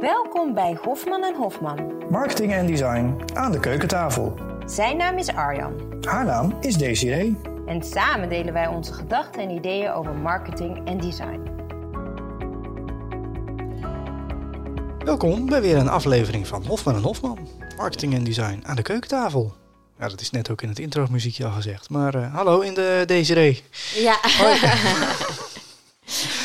Welkom bij Hofman en Hofman. Marketing en design aan de keukentafel. Zijn naam is Arjan. Haar naam is Desiree. En samen delen wij onze gedachten en ideeën over marketing en design. Welkom bij weer een aflevering van Hofman en Hofman. Marketing en design aan de keukentafel. Ja, dat is net ook in het intro muziekje al gezegd. Maar uh, hallo in de Desiree. Ja.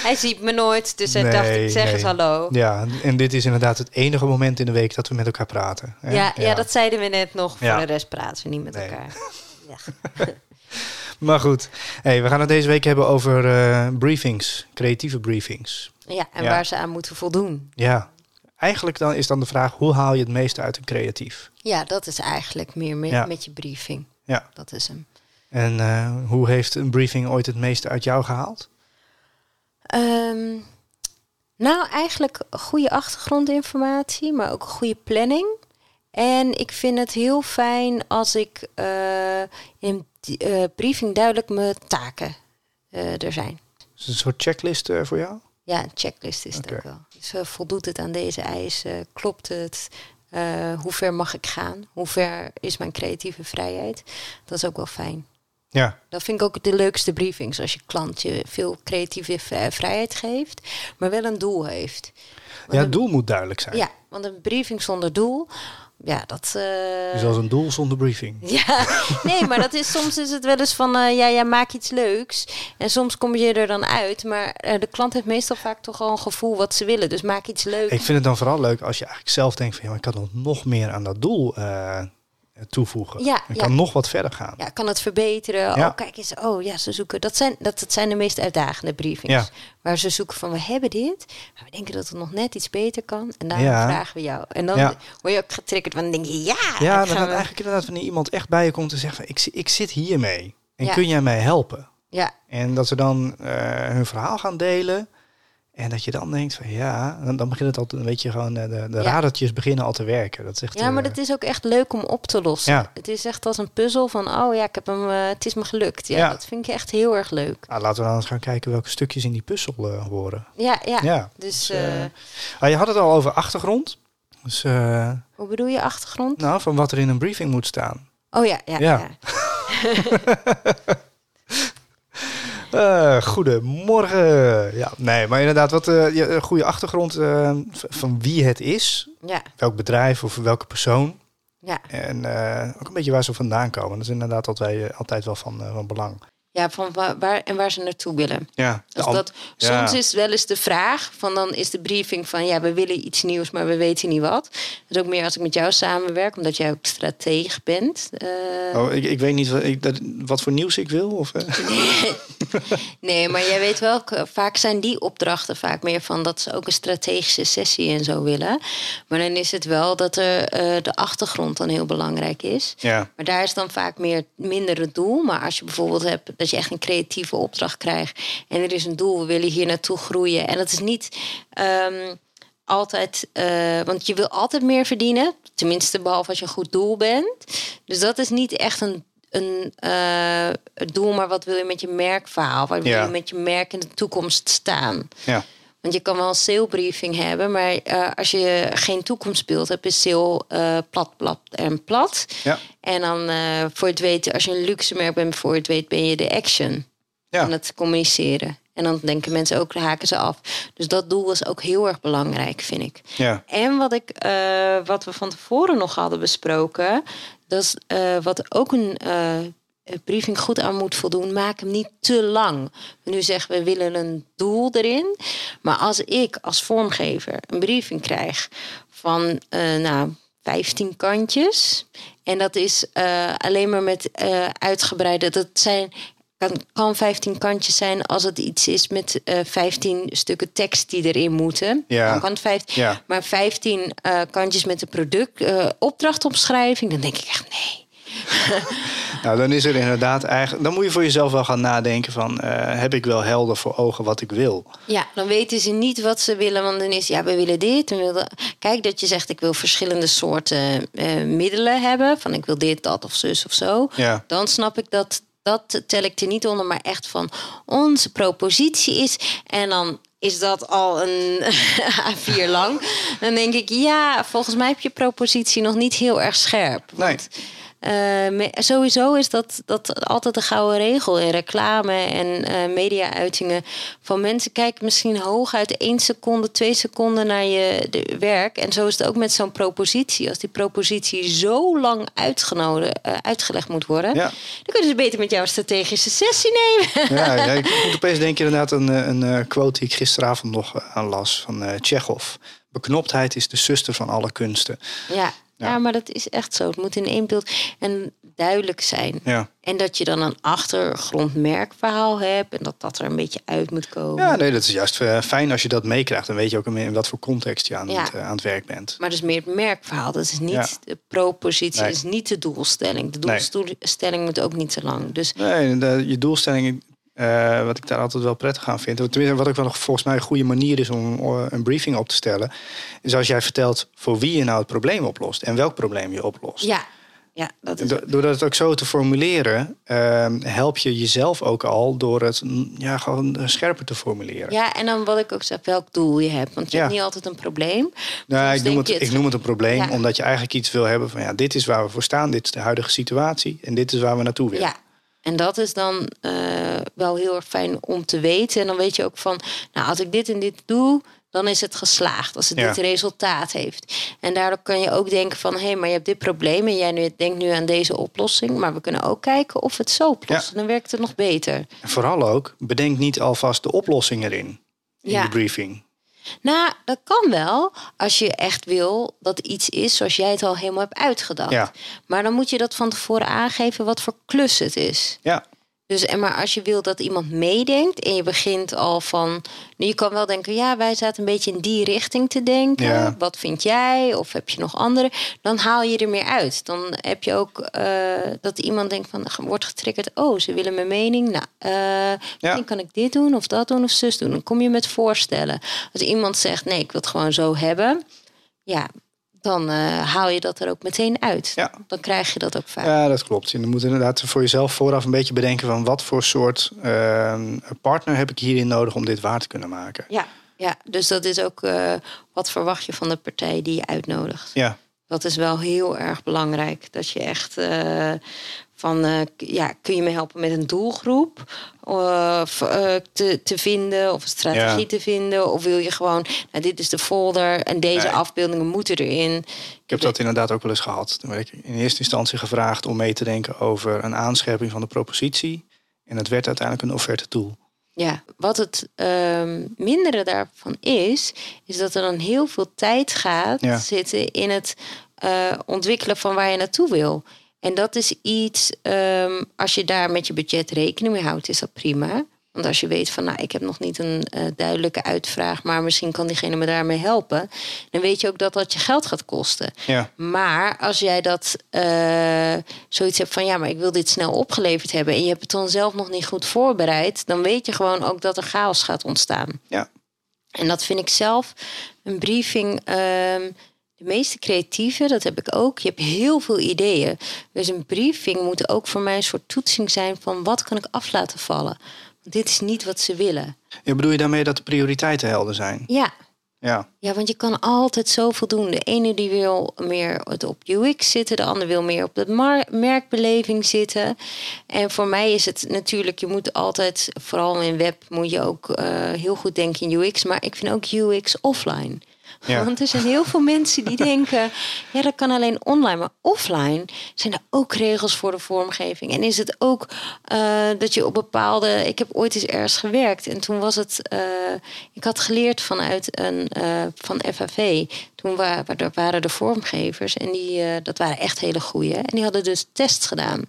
Hij ziet me nooit, dus hij dacht ik zeg nee. eens hallo. Ja, en dit is inderdaad het enige moment in de week dat we met elkaar praten. Hè? Ja, ja, dat zeiden we net nog. Voor de rest praten we niet met elkaar. Ja. maar goed, hey, we gaan het deze week hebben over uh, briefings, creatieve briefings. Ja, en waar ze aan moeten voldoen. Ja, eigenlijk dan is dan de vraag, hoe haal je het meeste uit een creatief? Ja, dat is eigenlijk meer met, met je briefing. Ja. Dat is hem. En uh, hoe heeft een briefing ooit het meeste uit jou gehaald? Um, nou, eigenlijk goede achtergrondinformatie, maar ook goede planning. En ik vind het heel fijn als ik uh, in uh, briefing duidelijk mijn taken uh, er zijn. Is het een soort checklist voor jou? Ja, een checklist is het ook wel. Dus voldoet het aan deze eisen? klopt het? hoe ver mag ik gaan? Hoe ver is mijn creatieve vrijheid? Dat is ook wel fijn. Ja. Dat vind ik ook de leukste briefings. Als je klant je veel creatieve vrijheid geeft, maar wel een doel heeft. Want ja, het doel moet duidelijk zijn. Ja, want een briefing zonder doel, ja, dat... Uh... Is als een doel zonder briefing. Ja, nee, maar dat is, soms is het wel eens van, uh, ja, ja, maak iets leuks. En soms kom je er dan uit, maar uh, de klant heeft meestal vaak toch al een gevoel wat ze willen. Dus maak iets leuks. Ik vind het dan vooral leuk als je eigenlijk zelf denkt van, ja, ik kan nog meer aan dat doel toevoegen. Ja, en kan nog wat verder gaan. Ja, kan het verbeteren. Ja. Oh, kijk eens. Oh ja, ze zoeken. Dat zijn, dat, dat zijn de meest uitdagende briefings. Ja. Waar ze zoeken van, we hebben dit. Maar we denken dat het nog net iets beter kan. En dan vragen we jou. En dan word je ook getriggerd. Want dan denk je, ja. Ja, dan we... eigenlijk inderdaad wanneer iemand echt bij je komt en zegt van, ik, ik zit hiermee. En kun jij mij helpen? Ja. En dat ze dan uh, hun verhaal gaan delen. En dat je dan denkt van ja, dan, dan begint het al een beetje gewoon eh, de, de ja. radertjes beginnen al te werken. Dat is echt, ja, maar uh, dat is ook echt leuk om op te lossen. Ja. Het is echt als een puzzel van oh ja, ik heb hem, uh, het is me gelukt. Ja, ja, dat vind ik echt heel erg leuk. Nou, laten we dan eens gaan kijken welke stukjes in die puzzel uh, horen. Ja, ja. ja. Dus, dus ah, je had het al over achtergrond. Dus, Hoe bedoel je achtergrond? Nou, van wat er in een briefing moet staan. Oh ja, ja. ja. Uh, goedemorgen. Ja, nee, maar inderdaad, wat uh, een goede achtergrond uh, van wie het is. Ja. Welk bedrijf of welke persoon. Ja. En ook een beetje waar ze vandaan komen. Dat is inderdaad altijd, altijd wel van, van belang. Ja, van waar, waar, en waar ze naartoe willen. Ja, dus dat, ja. Soms is wel eens de vraag van dan is de briefing van ja, we willen iets nieuws, maar we weten niet wat. Dat is ook meer als ik met jou samenwerk, omdat jij ook strateeg bent. Uh... Oh, ik, ik weet niet wat, ik, dat, wat voor nieuws ik wil. Of, nee. nee, maar jij weet wel, vaak zijn die opdrachten vaak meer van dat ze ook een strategische sessie en zo willen. Maar dan is het wel dat er, uh, de achtergrond dan heel belangrijk is. Ja. Maar daar is dan vaak meer minder het doel. Maar als je bijvoorbeeld hebt dat je echt een creatieve opdracht krijgt. En er is een doel, we willen hier naartoe groeien. En dat is niet um, altijd, uh, want je wil altijd meer verdienen. Tenminste, behalve als je een goed doel bent. Dus dat is niet echt een een uh, doel, maar wat wil je met je merkverhaal? Waar wil ja. je met je merk in de toekomst staan? Ja. Want je kan wel een salebriefing hebben, maar uh, als je geen toekomstbeeld hebt, is sale uh, plat, plat en plat. Ja. En dan uh, voor het weten, als je een luxe merk bent, voor het weet ben je de action ja. aan het communiceren. En dan denken mensen ook, haken ze af. Dus dat doel is ook heel erg belangrijk, vind ik. Ja. En wat, ik, wat we van tevoren nog hadden besproken, dat is wat ook een briefing goed aan moet voldoen, maak hem niet te lang. Nu zeggen we willen een doel erin. Maar als ik als vormgever een briefing krijg van uh, nou, 15 kantjes. En dat is uh, alleen maar met uh, uitgebreide. Dat zijn, kan, kan 15 kantjes zijn als het iets is met 15 stukken tekst die erin moeten. Ja. Dan kan het 15, ja. Maar 15 kantjes met de product, opdrachtomschrijving, dan denk ik echt nee. nou, dan is er inderdaad eigenlijk. Dan moet je voor jezelf wel gaan nadenken: van uh, heb ik wel helder voor ogen wat ik wil? Ja, dan weten ze niet wat ze willen, want dan is ja, we willen dit. We willen... Kijk, dat je zegt: ik wil verschillende soorten uh, middelen hebben. Van ik wil dit, dat of zus of zo. Ja. Dan snap ik dat. Dat tel ik er niet onder, maar echt van onze propositie is. En dan is dat al een A4 lang. Dan denk ik, ja, volgens mij heb je propositie nog niet heel erg scherp. Nee. Uh, sowieso is dat, dat altijd de gouden regel in reclame en uh, media-uitingen. Van mensen kijken misschien hooguit één seconde, twee seconden naar je de werk. En zo is het ook met zo'n propositie. Als die propositie zo lang uh, uitgelegd moet worden, ja. dan kunnen ze beter met jou een strategische sessie nemen. Ja, ja ik moet opeens denken inderdaad een, een quote die ik gisteravond nog aan las van Tsjechov. Beknoptheid is de zuster van alle kunsten. Ja. Ja. maar dat is echt zo. Het moet in één beeld en duidelijk zijn. Ja. En dat je dan een achtergrondmerkverhaal hebt en dat dat er een beetje uit moet komen. Ja, nee, dat is juist eh, fijn als je dat meekrijgt. Dan weet je ook in wat voor context je aan, het, uh, aan het werk bent. Maar dus meer het merkverhaal. Dat is niet de propositie, nee. is niet de doelstelling. De doelstelling moet ook niet te lang. Dus... Nee, de, je doelstelling uh, wat ik daar altijd wel prettig aan vind. Tenminste, wat ook wel nog volgens mij een goede manier is om een briefing op te stellen. Is als jij vertelt voor wie je nou het probleem oplost en welk probleem je oplost. Ja. Ja, dat is Doordat het ook zo te formuleren, uh, help je jezelf ook al door het ja, gewoon scherper te formuleren. Ja, en dan wat ik ook zeg, welk doel je hebt. Want je hebt niet altijd een probleem. Nou, ik, noem het, ik noem het een probleem omdat je eigenlijk iets wil hebben van ja, dit is waar we voor staan, dit is de huidige situatie en dit is waar we naartoe willen. Ja, en dat is dan uh, wel heel erg fijn om te weten. En dan weet je ook van, nou, als ik dit en dit doe, dan is het geslaagd. Als het dit resultaat heeft. En daardoor kan je ook denken van, hé, hey, maar je hebt dit probleem en jij nu, denkt nu aan deze oplossing. Maar we kunnen ook kijken of het zo oplost. Ja. Dan werkt het nog beter. En vooral ook, bedenk niet alvast de oplossing erin. In ja. de briefing. Nou, dat kan wel als je echt wil dat iets is zoals jij het al helemaal hebt uitgedacht. Ja. Maar dan moet je dat van tevoren aangeven wat voor klus het is. Ja. Dus, en maar als je wil dat iemand meedenkt en je begint al van. Nu, je kan wel denken, ja, wij zaten een beetje in die richting te denken. Ja. Wat vind jij? Of heb je nog andere? Dan haal je er meer uit. Dan heb je ook uh, dat iemand denkt van wordt getriggerd. Oh, ze willen mijn mening. Nou, uh, ja. kan ik dit doen of dat doen of zus doen. Dan kom je met voorstellen. Als iemand zegt, nee, ik wil het gewoon zo hebben. Ja, dan uh, haal je dat er ook meteen uit. Ja. Dan krijg je dat ook vaak. Ja, dat klopt. Je moet inderdaad voor jezelf vooraf een beetje bedenken van wat voor soort uh, partner heb ik hierin nodig om dit waar te kunnen maken. Ja, ja. dus dat is ook uh, wat verwacht je van de partij die je uitnodigt. Ja. Dat is wel heel erg belangrijk. Dat je echt van uh, ja, kun je me helpen met een doelgroep of, uh, te, te vinden of een strategie Ja. te vinden? Of wil je gewoon, nou, dit is de folder en deze Nee. afbeeldingen moeten erin. Ik heb dat inderdaad ook wel eens gehad. Toen werd ik in eerste instantie gevraagd om mee te denken over een aanscherping van de propositie. En het werd uiteindelijk een offerte tool. Ja, wat het ehm, mindere daarvan is, is dat er dan heel veel tijd gaat Ja. zitten in het eh, ontwikkelen van waar je naartoe wil. En dat is iets, ehm, als je daar met je budget rekening mee houdt, is dat prima. Want als je weet van, nou, ik heb nog niet een eh, duidelijke uitvraag, maar misschien kan diegene me daarmee helpen, dan weet je ook dat dat je geld gaat kosten. Ja, Maar als jij dat eh, zoiets hebt van ja, maar ik wil dit snel opgeleverd hebben en je hebt het dan zelf nog niet goed voorbereid, dan weet je gewoon ook dat er chaos gaat ontstaan. ja. En dat vind ik zelf een briefing. ehm, de meeste creatieve, dat heb ik ook. Je hebt heel veel ideeën. Dus een briefing moet ook voor mij een soort toetsing zijn van wat kan ik af laten vallen. Want dit is niet wat ze willen. Ja, bedoel je daarmee dat de prioriteiten helder zijn? Ja, Ja, Ja, want je kan altijd zoveel doen. De ene die wil meer op UX zitten, de ander wil meer op de merkbeleving zitten. En voor mij is het natuurlijk, je moet altijd, vooral in web, moet je ook eh, heel goed denken in UX. Maar ik vind ook UX offline. Ja. Want er zijn heel veel mensen die denken, ja, dat kan alleen online. Maar offline zijn er ook regels voor de vormgeving. En is het ook eh, dat je op bepaalde. Ik heb ooit eens ergens gewerkt en toen was het. eh, ik had geleerd vanuit een eh, van FAV. Toen wa- wa- waren de vormgevers en die, eh, dat waren echt hele goeie. En die hadden dus tests gedaan. En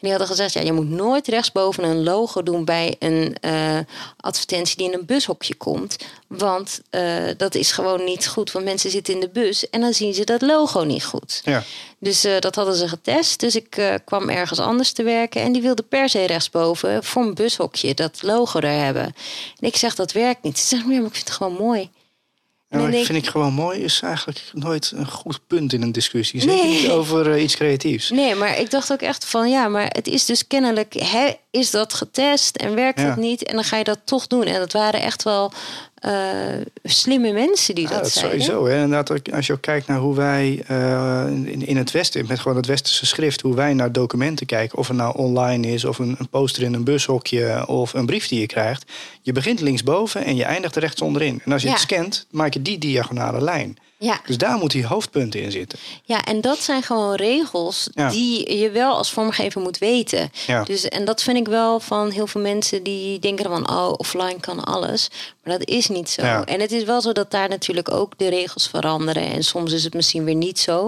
die hadden gezegd: ja, je moet nooit rechtsboven een logo doen bij een eh, advertentie die in een bushokje komt. Want eh, dat is gewoon niet goed. Want mensen zitten in de bus en dan zien ze dat logo niet goed. ja. Dus dat hadden ze getest. Dus ik kwam ergens anders te werken. En die wilde per se rechtsboven voor een bushokje dat logo er hebben. En ik zeg dat werkt niet. Ze zeggen, ja, maar ik vind het gewoon mooi. Maar denk vind ik gewoon mooi is eigenlijk nooit een goed punt in een discussie. Zeker Nee. niet over eh, iets creatiefs. Nee, maar ik dacht ook echt van ja, maar het is dus kennelijk, hè, is dat getest en werkt Ja. het niet? En dan ga je dat toch doen. En dat waren echt wel slimme mensen die Ja, dat, dat zeiden. sowieso. Hè. Inderdaad, als je ook kijkt naar hoe wij eh, in, in het Westen, met gewoon het westerse schrift, hoe wij naar documenten kijken, of het nou online is, of een, een poster in een bushokje, of een brief die je krijgt. Je begint linksboven en je eindigt rechts onderin. En als je Ja. het scant, maak je die diagonale lijn. Ja. Dus daar moeten die hoofdpunten in zitten. ja, en dat zijn gewoon regels Ja. die je wel als vormgever moet weten. Ja. Dus, en dat vind ik wel van heel veel mensen die denken van, oh, offline kan alles. Maar dat is niet zo. Ja. En het is wel zo dat daar natuurlijk ook de regels veranderen. En soms is het misschien weer niet zo.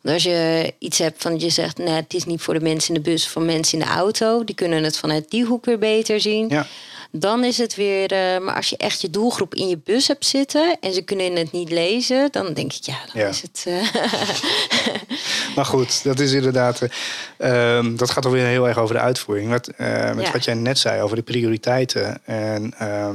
Want als je iets hebt van, je zegt, nee, het is niet voor de mensen in de bus, voor mensen in de auto. Die kunnen het vanuit die hoek weer beter zien. Ja. Dan is het weer, eh, maar als je echt je doelgroep in je bus hebt zitten en ze kunnen het niet lezen, dan denk ik, ja, dan Ja. is het. eh, Maar goed, dat is inderdaad. eh, ehm, dat gaat alweer heel erg over de uitvoering. Wat, eh, met Ja. wat jij net zei over de prioriteiten. En eh,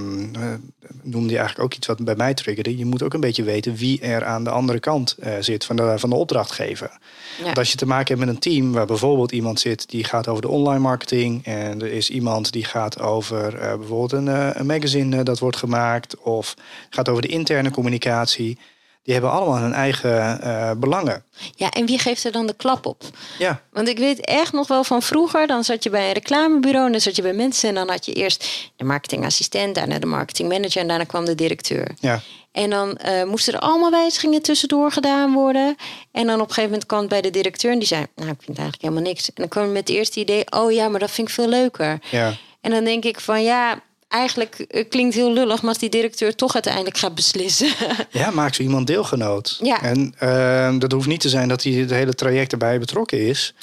noemde je eigenlijk ook iets wat bij mij triggerde. Je moet ook een beetje weten wie er aan de andere kant zit van de, van de opdrachtgever. ja. Want als je te maken hebt met een team waar bijvoorbeeld iemand zit die gaat over de online marketing. En er is iemand die gaat over bijvoorbeeld een, een magazine dat wordt gemaakt. Of gaat over de interne communicatie. Die hebben allemaal hun eigen eh, belangen. ja, en wie geeft er dan de klap op? Ja, Want ik weet echt nog wel van vroeger, dan zat je bij een reclamebureau en dan zat je bij mensen en dan had je eerst de marketingassistent, daarna de marketingmanager en daarna kwam de directeur. ja. En dan eh, moesten er allemaal wijzigingen tussendoor gedaan worden. En dan op een gegeven moment kwam het bij de directeur en die zei, nou ik vind eigenlijk helemaal niks. En dan kwam je met het eerste idee, oh ja, maar dat vind ik veel leuker. ja. En dan denk ik van ja, eigenlijk eh, klinkt heel lullig, maar als die directeur toch uiteindelijk gaat beslissen. Ja, maak zo iemand deelgenoot. Ja. En ehm, dat hoeft niet te zijn dat hij het hele traject erbij betrokken is.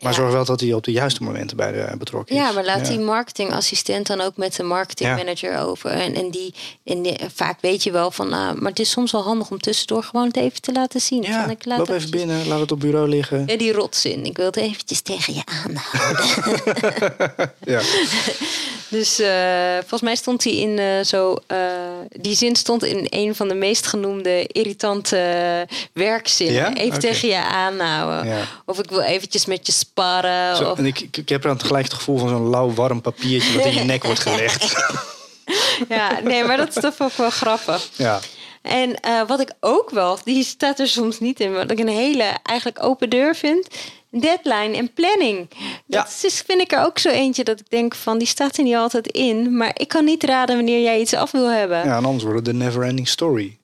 Maar Ja. zorg wel dat hij op de juiste momenten bij de betrokken is. ja, maar laat Ja. die marketingassistent dan ook met de marketingmanager over. En, en, die, en die- vaak weet je wel van, nou, maar het is soms wel handig om tussendoor gewoon het even te laten zien. Ja, Van, ik laat loop even binnen, laat het op bureau liggen. Ja, die rotzin. Ik wil het eventjes tegen je aanhouden. Ja. Dus eh, volgens mij stond hij in eh, zo. eh, die zin stond in een van de meest genoemde irritante eh, werkzinnen. Even tegen je aanhouden. Of ik wil eventjes met je Zo, of, en ik, ik, heb dan tegelijk het gevoel van zo'n lauw warm papiertje wat in je nek wordt gelegd. ja, nee, maar dat is toch ook wel grappig. Ja, En eh, wat ik ook wel, die staat er soms niet in, wat ik een hele eigenlijk open deur vind. Deadline en planning. Ja. Dat is, vind ik er ook zo eentje dat ik denk van die staat er niet altijd in. Maar ik kan niet raden wanneer jij iets af wil hebben. Ja, ja en anders wordt het de never ending story.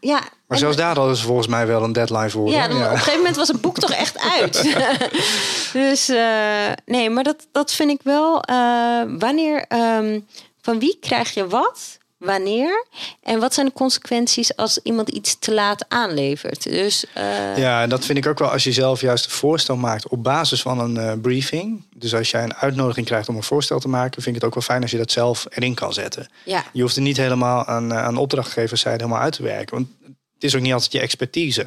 ja. Maar En- zelfs daar hadden ze volgens mij wel een deadline voor. Ja, op een gegeven moment was het boek toch echt uit. dus eh, nee, maar dat, dat vind ik wel. eh, wanneer, ehm, van wie krijg je wat? Wanneer? En wat zijn de consequenties als iemand iets te laat aanlevert? Dus eh, Ja, en dat vind ik ook wel als je zelf juist een voorstel maakt op basis van een briefing. Dus als jij een uitnodiging krijgt om een voorstel te maken, vind ik het ook wel fijn als je dat zelf erin kan zetten. ja, Je hoeft het niet helemaal aan, aan opdrachtgeverszijde helemaal uit te werken. Want het is ook niet altijd je expertise.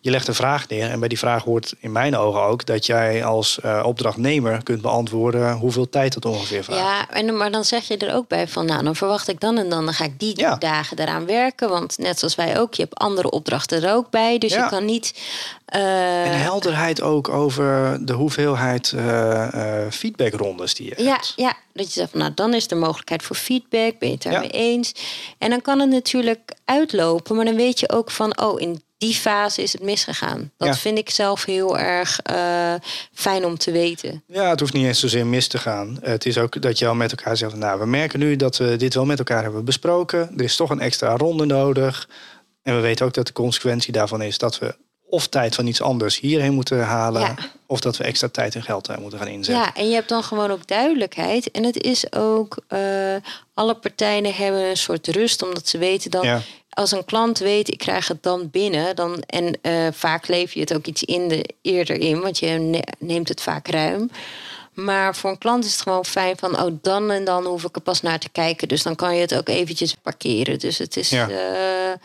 Je legt een vraag neer en bij die vraag hoort in mijn ogen ook dat jij als eh, opdrachtnemer kunt beantwoorden hoeveel tijd het ongeveer vraagt. ja en, maar dan zeg je er ook bij van, nou, dan verwacht ik dan en dan, dan ga ik die Ja. dagen eraan werken. Want net zoals wij ook, je hebt andere opdrachten er ook bij. Dus Ja. je kan niet. eh, En helderheid ook over de hoeveelheid eh, feedbackrondes die je Ja, hebt. ja, dat je zegt van nou, dan is er mogelijkheid voor feedback. Ben je het daarmee eens? En dan kan het natuurlijk uitlopen, maar dan weet je ook van oh, in die fase is het misgegaan. Dat Ja. vind ik zelf heel erg eh, fijn om te weten. Ja, het hoeft niet eens zozeer mis te gaan. Het is ook dat je al met elkaar zegt, nou, we merken nu dat we dit wel met elkaar hebben besproken. Er is toch een extra ronde nodig. En we weten ook dat de consequentie daarvan is dat we of tijd van iets anders hierheen moeten halen, Ja. of dat we extra tijd en geld daar moeten gaan inzetten. Ja, en je hebt dan gewoon ook duidelijkheid. En het is ook, eh, alle partijen hebben een soort rust, omdat ze weten dan, Ja. Als een klant weet, ik krijg het dan binnen, dan, en eh, vaak leef je het ook iets in de, eerder in, want je ne- neemt het vaak ruim. Maar voor een klant is het gewoon fijn van, oh, dan en dan hoef ik er pas naar te kijken. Dus dan kan je het ook eventjes parkeren. Dus het is, Ja. eh,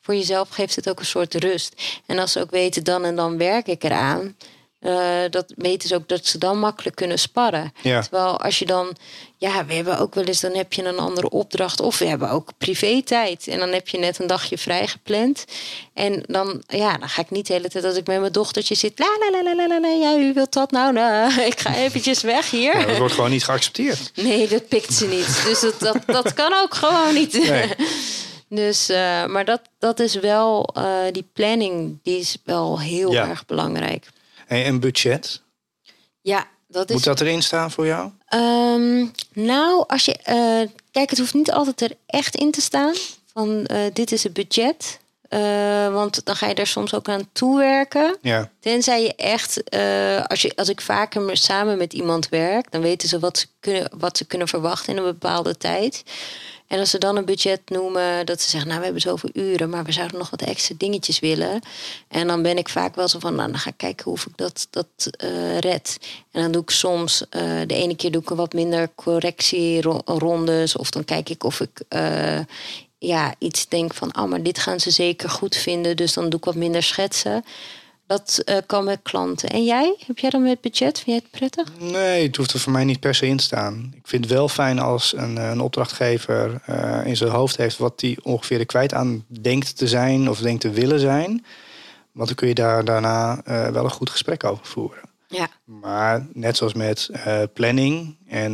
voor jezelf geeft het ook een soort rust. En als ze ook weten, dan en dan werk ik eraan. Eh, dat weten ze ook dat ze dan makkelijk kunnen sparren. Ja. Terwijl als je dan, ja, we hebben ook wel eens, dan heb je een andere opdracht. Of we hebben ook privé-tijd. En dan heb je net een dagje vrij gepland. En dan, ja, dan ga ik niet de hele tijd als ik met mijn dochtertje zit. La la la la la la, la ja, u wilt dat nou? nou ik ga eventjes weg hier. Ja, dat wordt gewoon niet geaccepteerd. Nee, dat pikt ze niet. Dus dat, dat, dat kan ook gewoon niet. Nee. Dus, uh, maar dat, dat is wel, uh, die planning, die is wel heel Ja. erg belangrijk. En, en budget? Ja, dat is Moet dat erin staan voor jou? Ehm, nou, als je. eh, kijk, het hoeft niet altijd er echt in te staan. Van eh, dit is het budget. Eh, want dan ga je er soms ook aan toewerken. Ja. Tenzij je echt, als, je, als ik vaker me- samen met iemand werk, dan weten ze wat ze, kunnen, wat ze kunnen verwachten in een bepaalde tijd. En als ze dan een budget noemen, dat ze zeggen, nou we hebben zoveel uren, maar we zouden nog wat extra dingetjes willen. En dan ben ik vaak wel zo van, nou dan ga ik kijken hoe ik dat, dat eh, red. En dan doe ik soms, eh, de ene keer doe ik een wat minder correctierondes. Of dan kijk ik of ik eh, ja, iets denk van, oh maar dit gaan ze zeker goed vinden. Dus dan doe ik wat minder schetsen. Dat eh, kan met klanten. En jij? Heb jij dan met budget? Vind jij het prettig? Nee, het hoeft er voor mij niet per se in te staan. Ik vind het wel fijn als een, eh, een opdrachtgever eh, in zijn hoofd heeft wat hij ongeveer er kwijt aan denkt te zijn of denkt te willen zijn. Want dan kun je daar daarna wel een goed gesprek over voeren. Ja. Maar net zoals met planning en,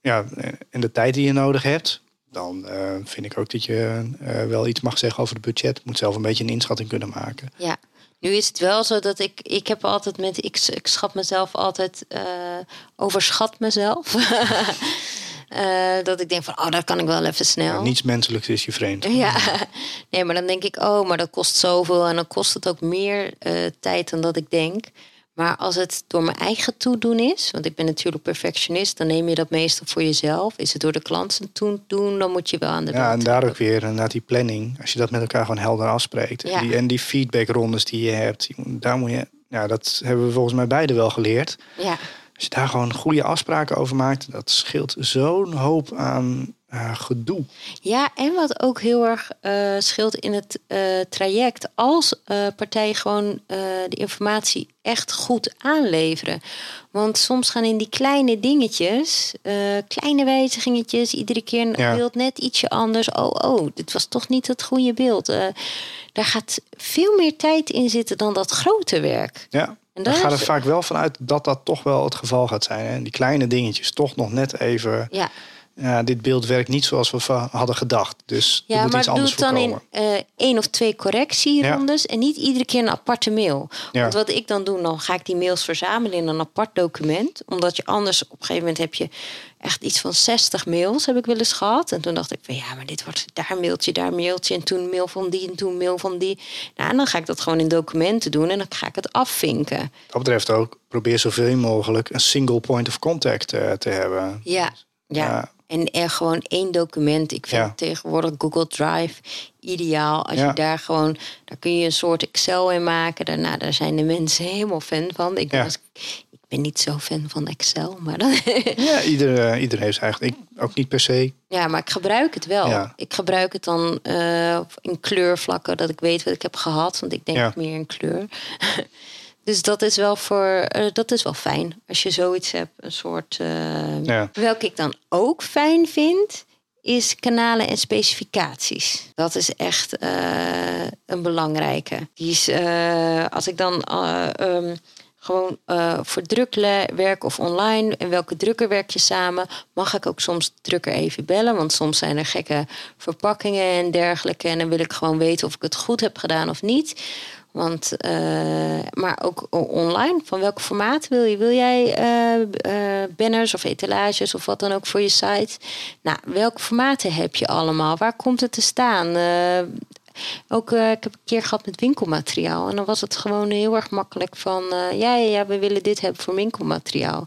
ja, en de tijd die je nodig hebt, dan vind ik ook dat je wel iets mag zeggen over het budget. Je moet zelf een beetje een inschatting kunnen maken. Ja. Nu is het wel zo dat ik, ik heb altijd met, ik, ik schat mezelf altijd, eh, overschat mezelf. Eh, dat ik denk van, oh, dat kan ik wel even snel. Ja, niets menselijks is je vreemd. Ja, nee, maar dan denk ik, oh, maar dat kost zoveel. En dan kost het ook meer eh, tijd dan dat ik denk. Maar als het door mijn eigen toedoen is, want ik ben natuurlijk perfectionist, dan neem je dat meestal voor jezelf. Is het door de klant zijn toedoen, dan moet je wel aan de Ja, en daar ook weer naar die planning. Als je dat met elkaar gewoon helder afspreekt. Ja. Die, en die feedbackrondes die je hebt, daar moet je. Ja, dat hebben we volgens mij beide wel geleerd. Ja, Als je daar gewoon goede afspraken over maakt, dat scheelt zo'n hoop aan eh, gedoe. Ja, en wat ook heel erg eh, scheelt in het eh, traject, als partijen gewoon de informatie echt goed aanleveren. Want soms gaan in die kleine dingetjes, kleine wijzigingetjes, iedere keer een Ja. beeld net ietsje anders. Oh, oh, dit was toch niet het goede beeld. Daar gaat veel meer tijd in zitten dan dat grote werk. Ja. En Dan daar gaat er vaak wel vanuit dat dat toch wel het geval gaat zijn. Hè? Die kleine dingetjes toch nog net even. Ja, Ja, dit beeld werkt niet zoals we hadden gedacht. Dus er Ja, moet maar iets doe anders het dan in eh, één of twee correctierondes en niet iedere keer een aparte mail. Ja. Want wat ik dan doe, dan ga ik die mails verzamelen in een apart document. Omdat je anders op een gegeven moment heb je echt iets van 60 mails heb ik wel eens gehad. En toen dacht ik van ja, maar dit wordt daar mailtje, daar mailtje en toen mail van die en toen mail van die. Nou, en dan ga ik dat gewoon in documenten doen en dan ga ik het afvinken. Dat betreft ook, probeer zoveel mogelijk een single point of contact eh, te hebben. Ja, ja. Ja. En er gewoon één document. Ik vind Ja. tegenwoordig Google Drive ideaal. Als Ja. je daar gewoon, daar kun je een soort Excel in maken. Daarna, daar zijn de mensen helemaal fan van. Ik Ja. als- ik ben niet zo fan van Excel, maar dan, Ja, ieder, eh, ieder heeft eigenlijk. Ik ook niet per se. ja, maar ik gebruik het wel. Ik gebruik het dan eh, in kleurvlakken, dat ik weet wat ik heb gehad, want ik denk meer in kleur. dus dat is wel voor, eh, dat is wel fijn als je zoiets hebt, een soort. eh, Ja. Welke ik dan ook fijn vind, is kanalen en specificaties. Dat is echt eh, een belangrijke. Die is, als ik dan eh, ehm, gewoon voor druk le- werk of online en welke drukker werk je samen, mag ik ook soms drukker even bellen. Want soms zijn er gekke verpakkingen en dergelijke. En dan wil ik gewoon weten of ik het goed heb gedaan of niet. Want, eh, maar ook online, van welk formaat wil je? Wil jij eh, eh, banners of etalages of wat dan ook voor je site? Nou, welke formaten heb je allemaal? Waar komt het te staan? Ook, ik heb een keer gehad met winkelmateriaal. En dan was het gewoon heel erg makkelijk van... ja, ja, ja, we willen dit hebben voor winkelmateriaal.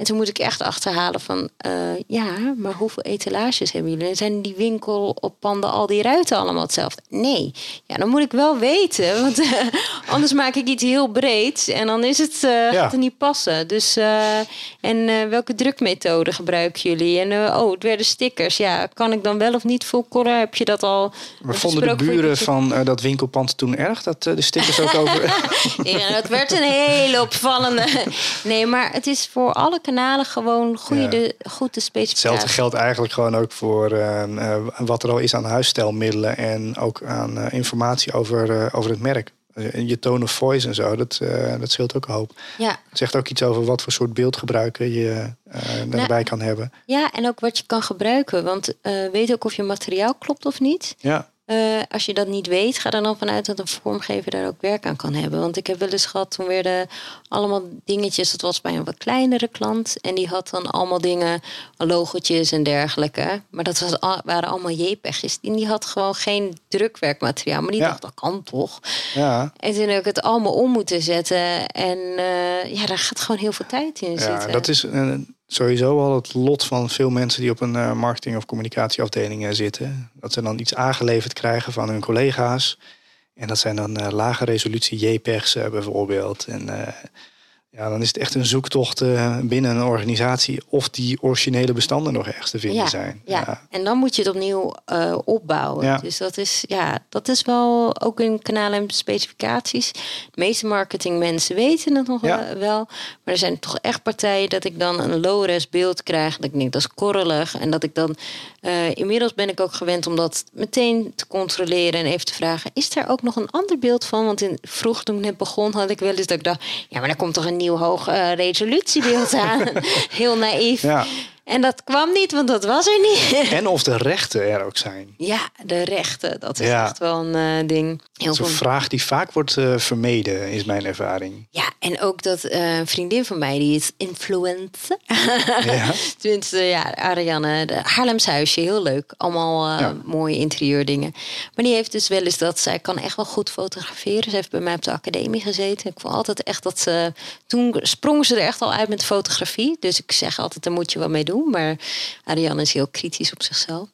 En toen moet ik echt achterhalen van... eh, ja, maar hoeveel etalages hebben jullie? Zijn die winkel op panden al die ruiten allemaal hetzelfde? Nee. Ja, dan moet ik wel weten. Want eh, anders maak ik iets heel breeds. En dan is het, eh, Ja. gaat het niet passen. Dus, en welke drukmethode gebruiken jullie? En oh, het werden stickers. Ja, kan ik dan wel of niet color? Heb je dat al We vonden de buren van dat winkelpand toen erg dat de stickers ook over. Ja, dat werd een hele opvallende. Nee, maar het is voor alle kanalen gewoon goede, Ja. de, goed de specificatie. Hetzelfde geldt eigenlijk gewoon ook voor eh, eh, wat er al is aan huisstijlmiddelen en ook aan eh, informatie over, eh, over het merk. Je tone of voice en zo, dat, dat scheelt ook een hoop. Ja. Het zegt ook iets over wat voor soort beeldgebruiken je uh, daarbij kan hebben. Ja, en ook wat je kan gebruiken. Want weet ook of je materiaal klopt of niet. Ja. Uh, als je dat niet weet, ga er dan vanuit dat een vormgever daar ook werk aan kan hebben. Want ik heb wel eens gehad, toen werden allemaal dingetjes, dat was bij een wat kleinere klant. En die had dan allemaal dingen, logotjes en dergelijke. Maar dat was, waren allemaal JPEG'jes. En die had gewoon geen drukwerkmateriaal. Maar die Ja. dacht, dat kan toch? Ja, En toen heb ik het allemaal om moeten zetten. En eh, ja, daar gaat gewoon heel veel tijd in ja zitten. dat is eh, sowieso al het lot van veel mensen die op een eh, marketing- of communicatieafdeling eh, zitten. Dat ze dan iets aangeleverd krijgen van hun collega's. En dat zijn dan eh, lage resolutie JPEG's bijvoorbeeld. En ja, dan is het echt een zoektocht eh, binnen een organisatie of die originele bestanden nog ergens te vinden ja, zijn. Ja. en dan moet je het opnieuw eh, opbouwen. Ja. Dus dat is, ja, dat is wel ook in kanalen en specificaties. De meeste marketingmensen weten het nog Ja. wel-. Maar er zijn toch echt partijen dat ik dan een low-res beeld krijg. Dat ik denk, dat is korrelig. En dat ik dan, eh, inmiddels ben ik ook gewend om dat meteen te controleren en even te vragen. Is er ook nog een ander beeld van? Want in, vroeg toen ik net begon had ik wel eens dat ik dacht, ja, maar daar komt toch een nieuw hoog eh, resolutiebeeld aan. Heel naïef. Ja. En dat kwam niet, want dat was er niet. En of de rechten er ook zijn. Ja, de rechten, dat is Ja. echt wel een eh, ding. Heel Dat is een vraag die vaak wordt eh, vermeden, is mijn ervaring. Ja, en ook dat eh, een vriendin van mij, die is influencer. Ja. Tenminste, ja, Ariane, de Haarlems huisje, heel leuk. Allemaal Ja. mooie interieurdingen. Maar die heeft dus wel eens dat zij kan echt wel goed fotograferen. Ze heeft bij mij op de academie gezeten. Ik vond altijd echt dat ze... Toen sprong ze er echt al uit met fotografie. Dus ik zeg altijd, daar moet je wat mee doen. Maar Ariane is heel kritisch op zichzelf.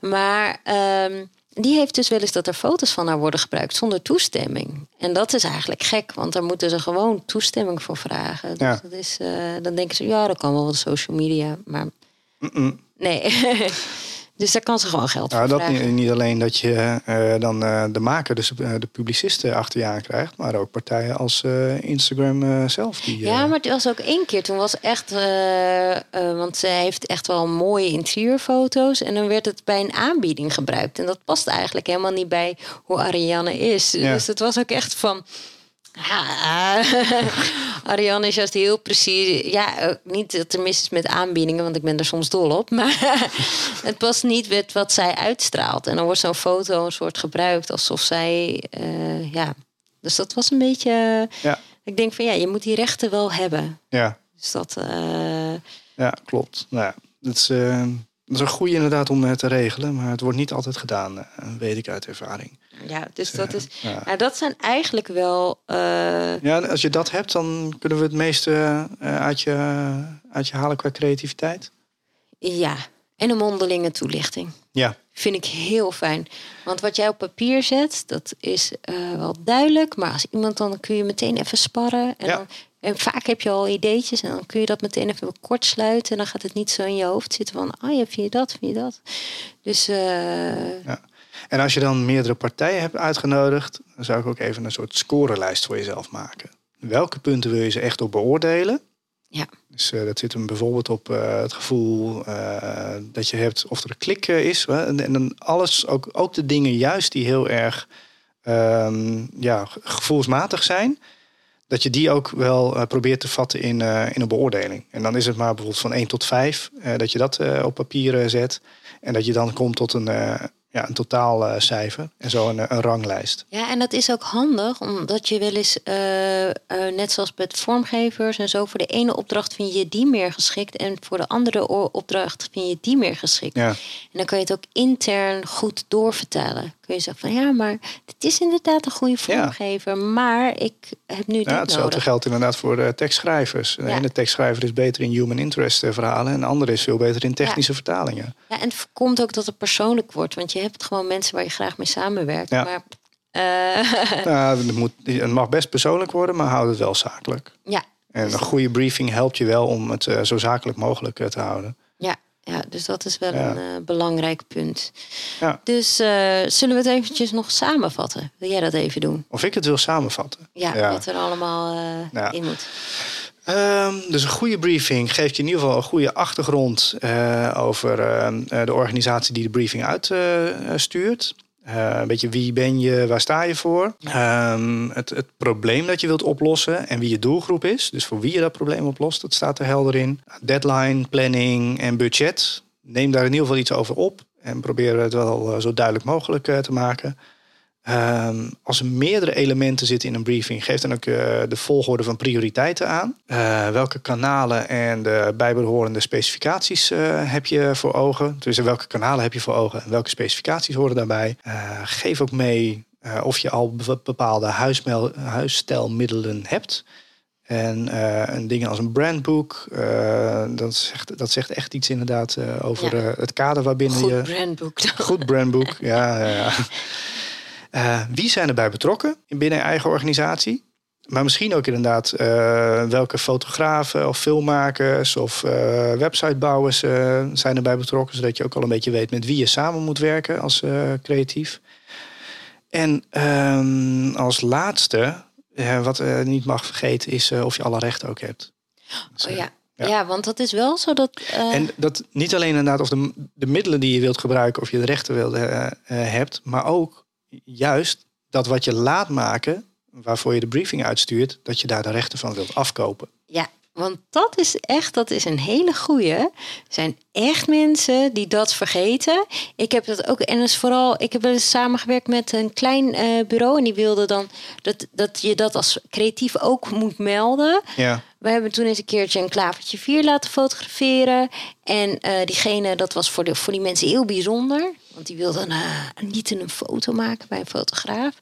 Maar... ehm, die heeft dus wel eens dat er foto's van haar worden gebruikt zonder toestemming. En dat is eigenlijk gek, want daar moeten ze gewoon toestemming voor vragen. Dus Ja. dat is, eh, dan denken ze, ja, dat kan wel wat social media. Maar. Nee. dus daar kan ze gewoon geld Nou, voor dat vragen. niet, niet alleen dat je eh, dan eh, de maker, dus eh, de publicisten achter je aan krijgt, maar ook partijen als Instagram zelf. Die, Ja, maar het was ook één keer. Toen was echt... want zij heeft echt wel mooie interieurfoto's. En dan werd het bij een aanbieding gebruikt. En dat past eigenlijk helemaal niet bij hoe Ariane is. Ja. Dus het was ook echt van... Ja, Ariane is juist heel precies. Ja, niet dat er mis is met aanbiedingen, want ik ben er soms dol op. Maar het past niet met wat zij uitstraalt. En dan wordt zo'n foto een soort gebruikt alsof zij. eh, ja. Dus dat was een beetje. Ja. Ik denk van ja, je moet die rechten wel hebben. ja, Dus dat. eh, ja, klopt. Nou, ja, dat, is, eh, dat is een goede inderdaad om eh, te regelen, maar het wordt niet altijd gedaan, eh, weet ik uit ervaring. Ja, dus dat is. Ja. Nou, dat zijn eigenlijk wel. eh, Ja, als je dat hebt, dan kunnen we het meeste eh, uit, je, uit je halen qua creativiteit. ja, en een mondelinge toelichting. Ja, Vind ik heel fijn. Want wat jij op papier zet, dat is eh, wel duidelijk. Maar als iemand dan kun je meteen even sparren. En, Ja. dan, en vaak heb je al ideetjes. En dan kun je dat meteen even kort sluiten. En dan gaat het niet zo in je hoofd zitten van... Ah ja, vind je dat, vind je dat? Dus eh, ja. En als je dan meerdere partijen hebt uitgenodigd, dan zou ik ook even een soort scorelijst voor jezelf maken. Welke punten wil je ze echt op beoordelen? ja. Dus eh, dat zit hem bijvoorbeeld op eh, het gevoel eh, dat je hebt of er een klik is. Hè? En, en dan alles, ook, ook de dingen juist die heel erg ehm, ja, ge- gevoelsmatig zijn. Dat je die ook wel probeert te vatten in, in een beoordeling. En dan is het maar bijvoorbeeld van 1 tot 5 eh, dat je dat op papier zet. En dat je dan komt tot een, ja, een totaalcijfer. en zo een, eh, een ranglijst. Ja, en dat is ook handig, omdat je wel eens, eh, eh, net zoals met vormgevers en zo, voor de ene opdracht vind je die meer geschikt en voor de andere opdracht vind je die meer geschikt. Ja, En dan kan je het ook intern goed doorvertellen. Kun je zeggen van ja, maar dit is inderdaad een goede vormgever, maar ik heb nu ja dit hetzelfde nodig. geldt inderdaad voor de tekstschrijvers. De Ja. ene tekstschrijver is beter in human interest eh, verhalen. En de andere is veel beter in technische vertalingen. Ja, en het voorkomt ook dat het persoonlijk wordt, want je hebt gewoon mensen waar je graag mee samenwerkt. Ja. Maar eh, Nou, het, moet, het mag best persoonlijk worden, maar houd het wel zakelijk. ja, En een goede briefing helpt je wel om het eh, zo zakelijk mogelijk eh, te houden. ja, ja, dus dat is wel Ja. een eh, belangrijk punt. Ja. Dus eh, zullen we het eventjes nog samenvatten? Wil jij dat even doen? Of ik het wil samenvatten. Ja, Ja. wat er allemaal eh, in moet. Ehm, dus een goede briefing geeft je in ieder geval een goede achtergrond over de organisatie die de briefing uitstuurt. Eh, een beetje wie ben je, waar sta je voor? Ehm, het, het probleem dat je wilt oplossen en wie je doelgroep is. Dus voor wie je dat probleem oplost, dat staat er helder in. Deadline, planning en budget. Neem daar in ieder geval iets over op. En probeer het wel eh, zo duidelijk mogelijk eh, te maken. Ehm, als er meerdere elementen zitten in een briefing, geef dan ook uh, de volgorde van prioriteiten aan. Uh, welke kanalen en de bijbehorende specificaties uh, heb je voor ogen? Dus welke kanalen heb je voor ogen en welke specificaties horen daarbij? geef ook mee of je al bepaalde huisstijlmiddelen hebt. En een ding als een brandboek, dat, zegt, dat zegt echt iets inderdaad over ja. het kader waarbinnen Goed je... brandboek. Goed brandboek, ja. ja. Uh, wie zijn erbij betrokken binnen je eigen organisatie? Maar misschien ook inderdaad uh, welke fotografen of filmmakers of uh, websitebouwers zijn erbij betrokken. Zodat je ook al een beetje weet met wie je samen moet werken als creatief. En um, als laatste, wat niet mag vergeten, is of je alle rechten ook hebt. Dus, oh ja. Ja. ja. want dat is wel zo dat. Uh... En dat niet alleen inderdaad of de, de middelen die je wilt gebruiken, of je de rechten wilt, uh, hebt, maar ook juist dat wat je laat maken, waarvoor je de briefing uitstuurt, dat je daar de rechten van wilt afkopen. Ja, want dat is echt, dat is een hele goeie. Er zijn echt mensen die dat vergeten. Ik heb dat ook, en is vooral, ik heb wel eens samengewerkt met een klein uh, bureau en die wilde dan dat, dat je dat als creatief ook moet melden. Ja. We hebben toen eens een keertje een klavertje 4 laten fotograferen. En uh, diegene, dat was voor, de, voor die mensen heel bijzonder. Want die wilden uh, niet een foto maken bij een fotograaf.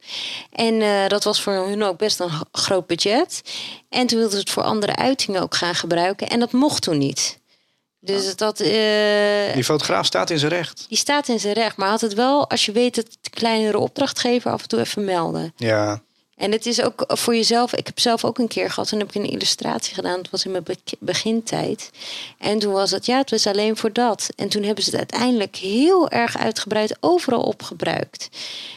En uh, dat was voor hun ook best een groot budget. En toen wilden ze het voor andere uitingen ook gaan gebruiken. En dat mocht toen niet. Dus dat. Uh, die fotograaf staat in zijn recht. Die staat in zijn recht. Maar had het wel, als je weet het, kleinere opdrachtgever af en toe even melden. Ja. En het is ook voor jezelf. Ik heb zelf ook een keer gehad. En heb ik een illustratie gedaan. Het was in mijn begintijd. En toen was het, ja, het was alleen voor dat. En toen hebben ze het uiteindelijk heel erg uitgebreid overal op gebruikt.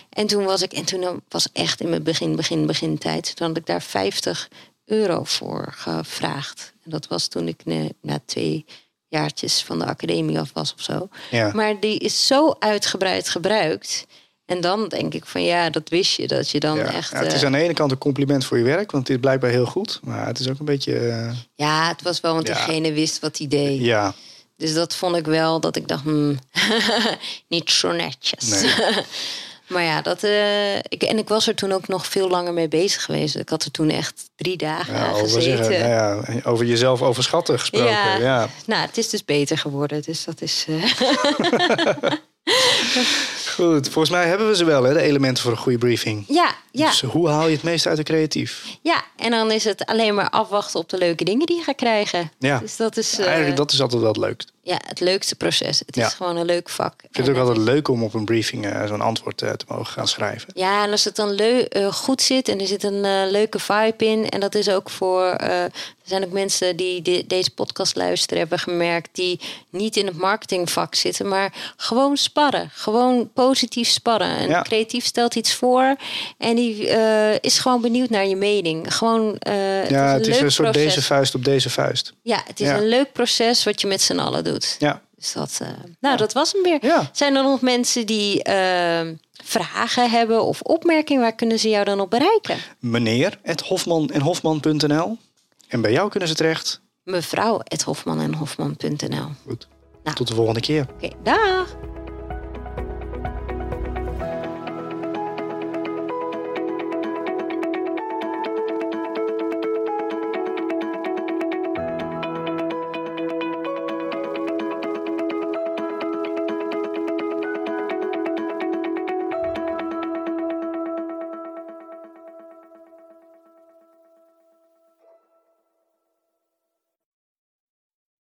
En toen was ik, en toen was echt in mijn begin, begin, begintijd. Toen had ik daar 50 euro voor gevraagd. En dat was toen ik na twee jaartjes van de academie af was of zo. Ja. Maar die is zo uitgebreid gebruikt. En dan denk ik van ja, dat wist je, dat je dan ja, echt... Ja, het is aan de ene kant een compliment voor je werk, want het is blijkbaar heel goed. Maar het is ook een beetje... Uh... Ja, het was wel, want Ja. diegene wist wat hij deed. Ja, Dus dat vond ik wel, dat ik dacht, hmm, niet zo netjes. Nee. maar ja, dat, eh, ik, en ik was er toen ook nog veel langer mee bezig geweest. Ik had er toen echt drie dagen ja, aan over, gezeten. zeggen, nou ja, over jezelf overschatten gesproken. Ja. Ja. Nou, het is dus beter geworden. Dus dat is. eh, Goed, volgens mij hebben we ze wel, hè, de elementen voor een goede briefing. ja, ja, Dus hoe haal je het meest uit de creatief? ja. En dan is het alleen maar afwachten op de leuke dingen die je gaat krijgen. Ja. Dus dat is eh, Eigenlijk, dat is altijd wel het leukst. ja, het leukste proces. Het is gewoon een leuk vak. Ik vind het ook altijd leuk om op een briefing eh, zo'n antwoord eh, te mogen gaan schrijven. Ja, en als het dan eh, goed zit en er zit een eh, leuke vibe in. En dat is ook voor. eh, er zijn ook mensen die de- deze podcast luisteren, hebben gemerkt. die niet in het marketingvak zitten, maar gewoon sparren. Gewoon positief sparren. Een Ja. creatief stelt iets voor en die eh, is gewoon benieuwd naar je mening. Gewoon. eh, ja, het is een soort deze vuist op deze vuist. Ja, het is Ja. een leuk proces wat je met z'n allen doet. Ja, Dus dat, eh, nou, dat was hem weer. Ja. Zijn er nog mensen die vragen hebben of opmerkingen? Waar kunnen ze jou dan op bereiken? meneer, at hofman en hofman.nl. En bij jou kunnen ze terecht. Mevrouw, Hofman en Hofman.nl. Goed. Nou. Tot de volgende keer. Oké, dag!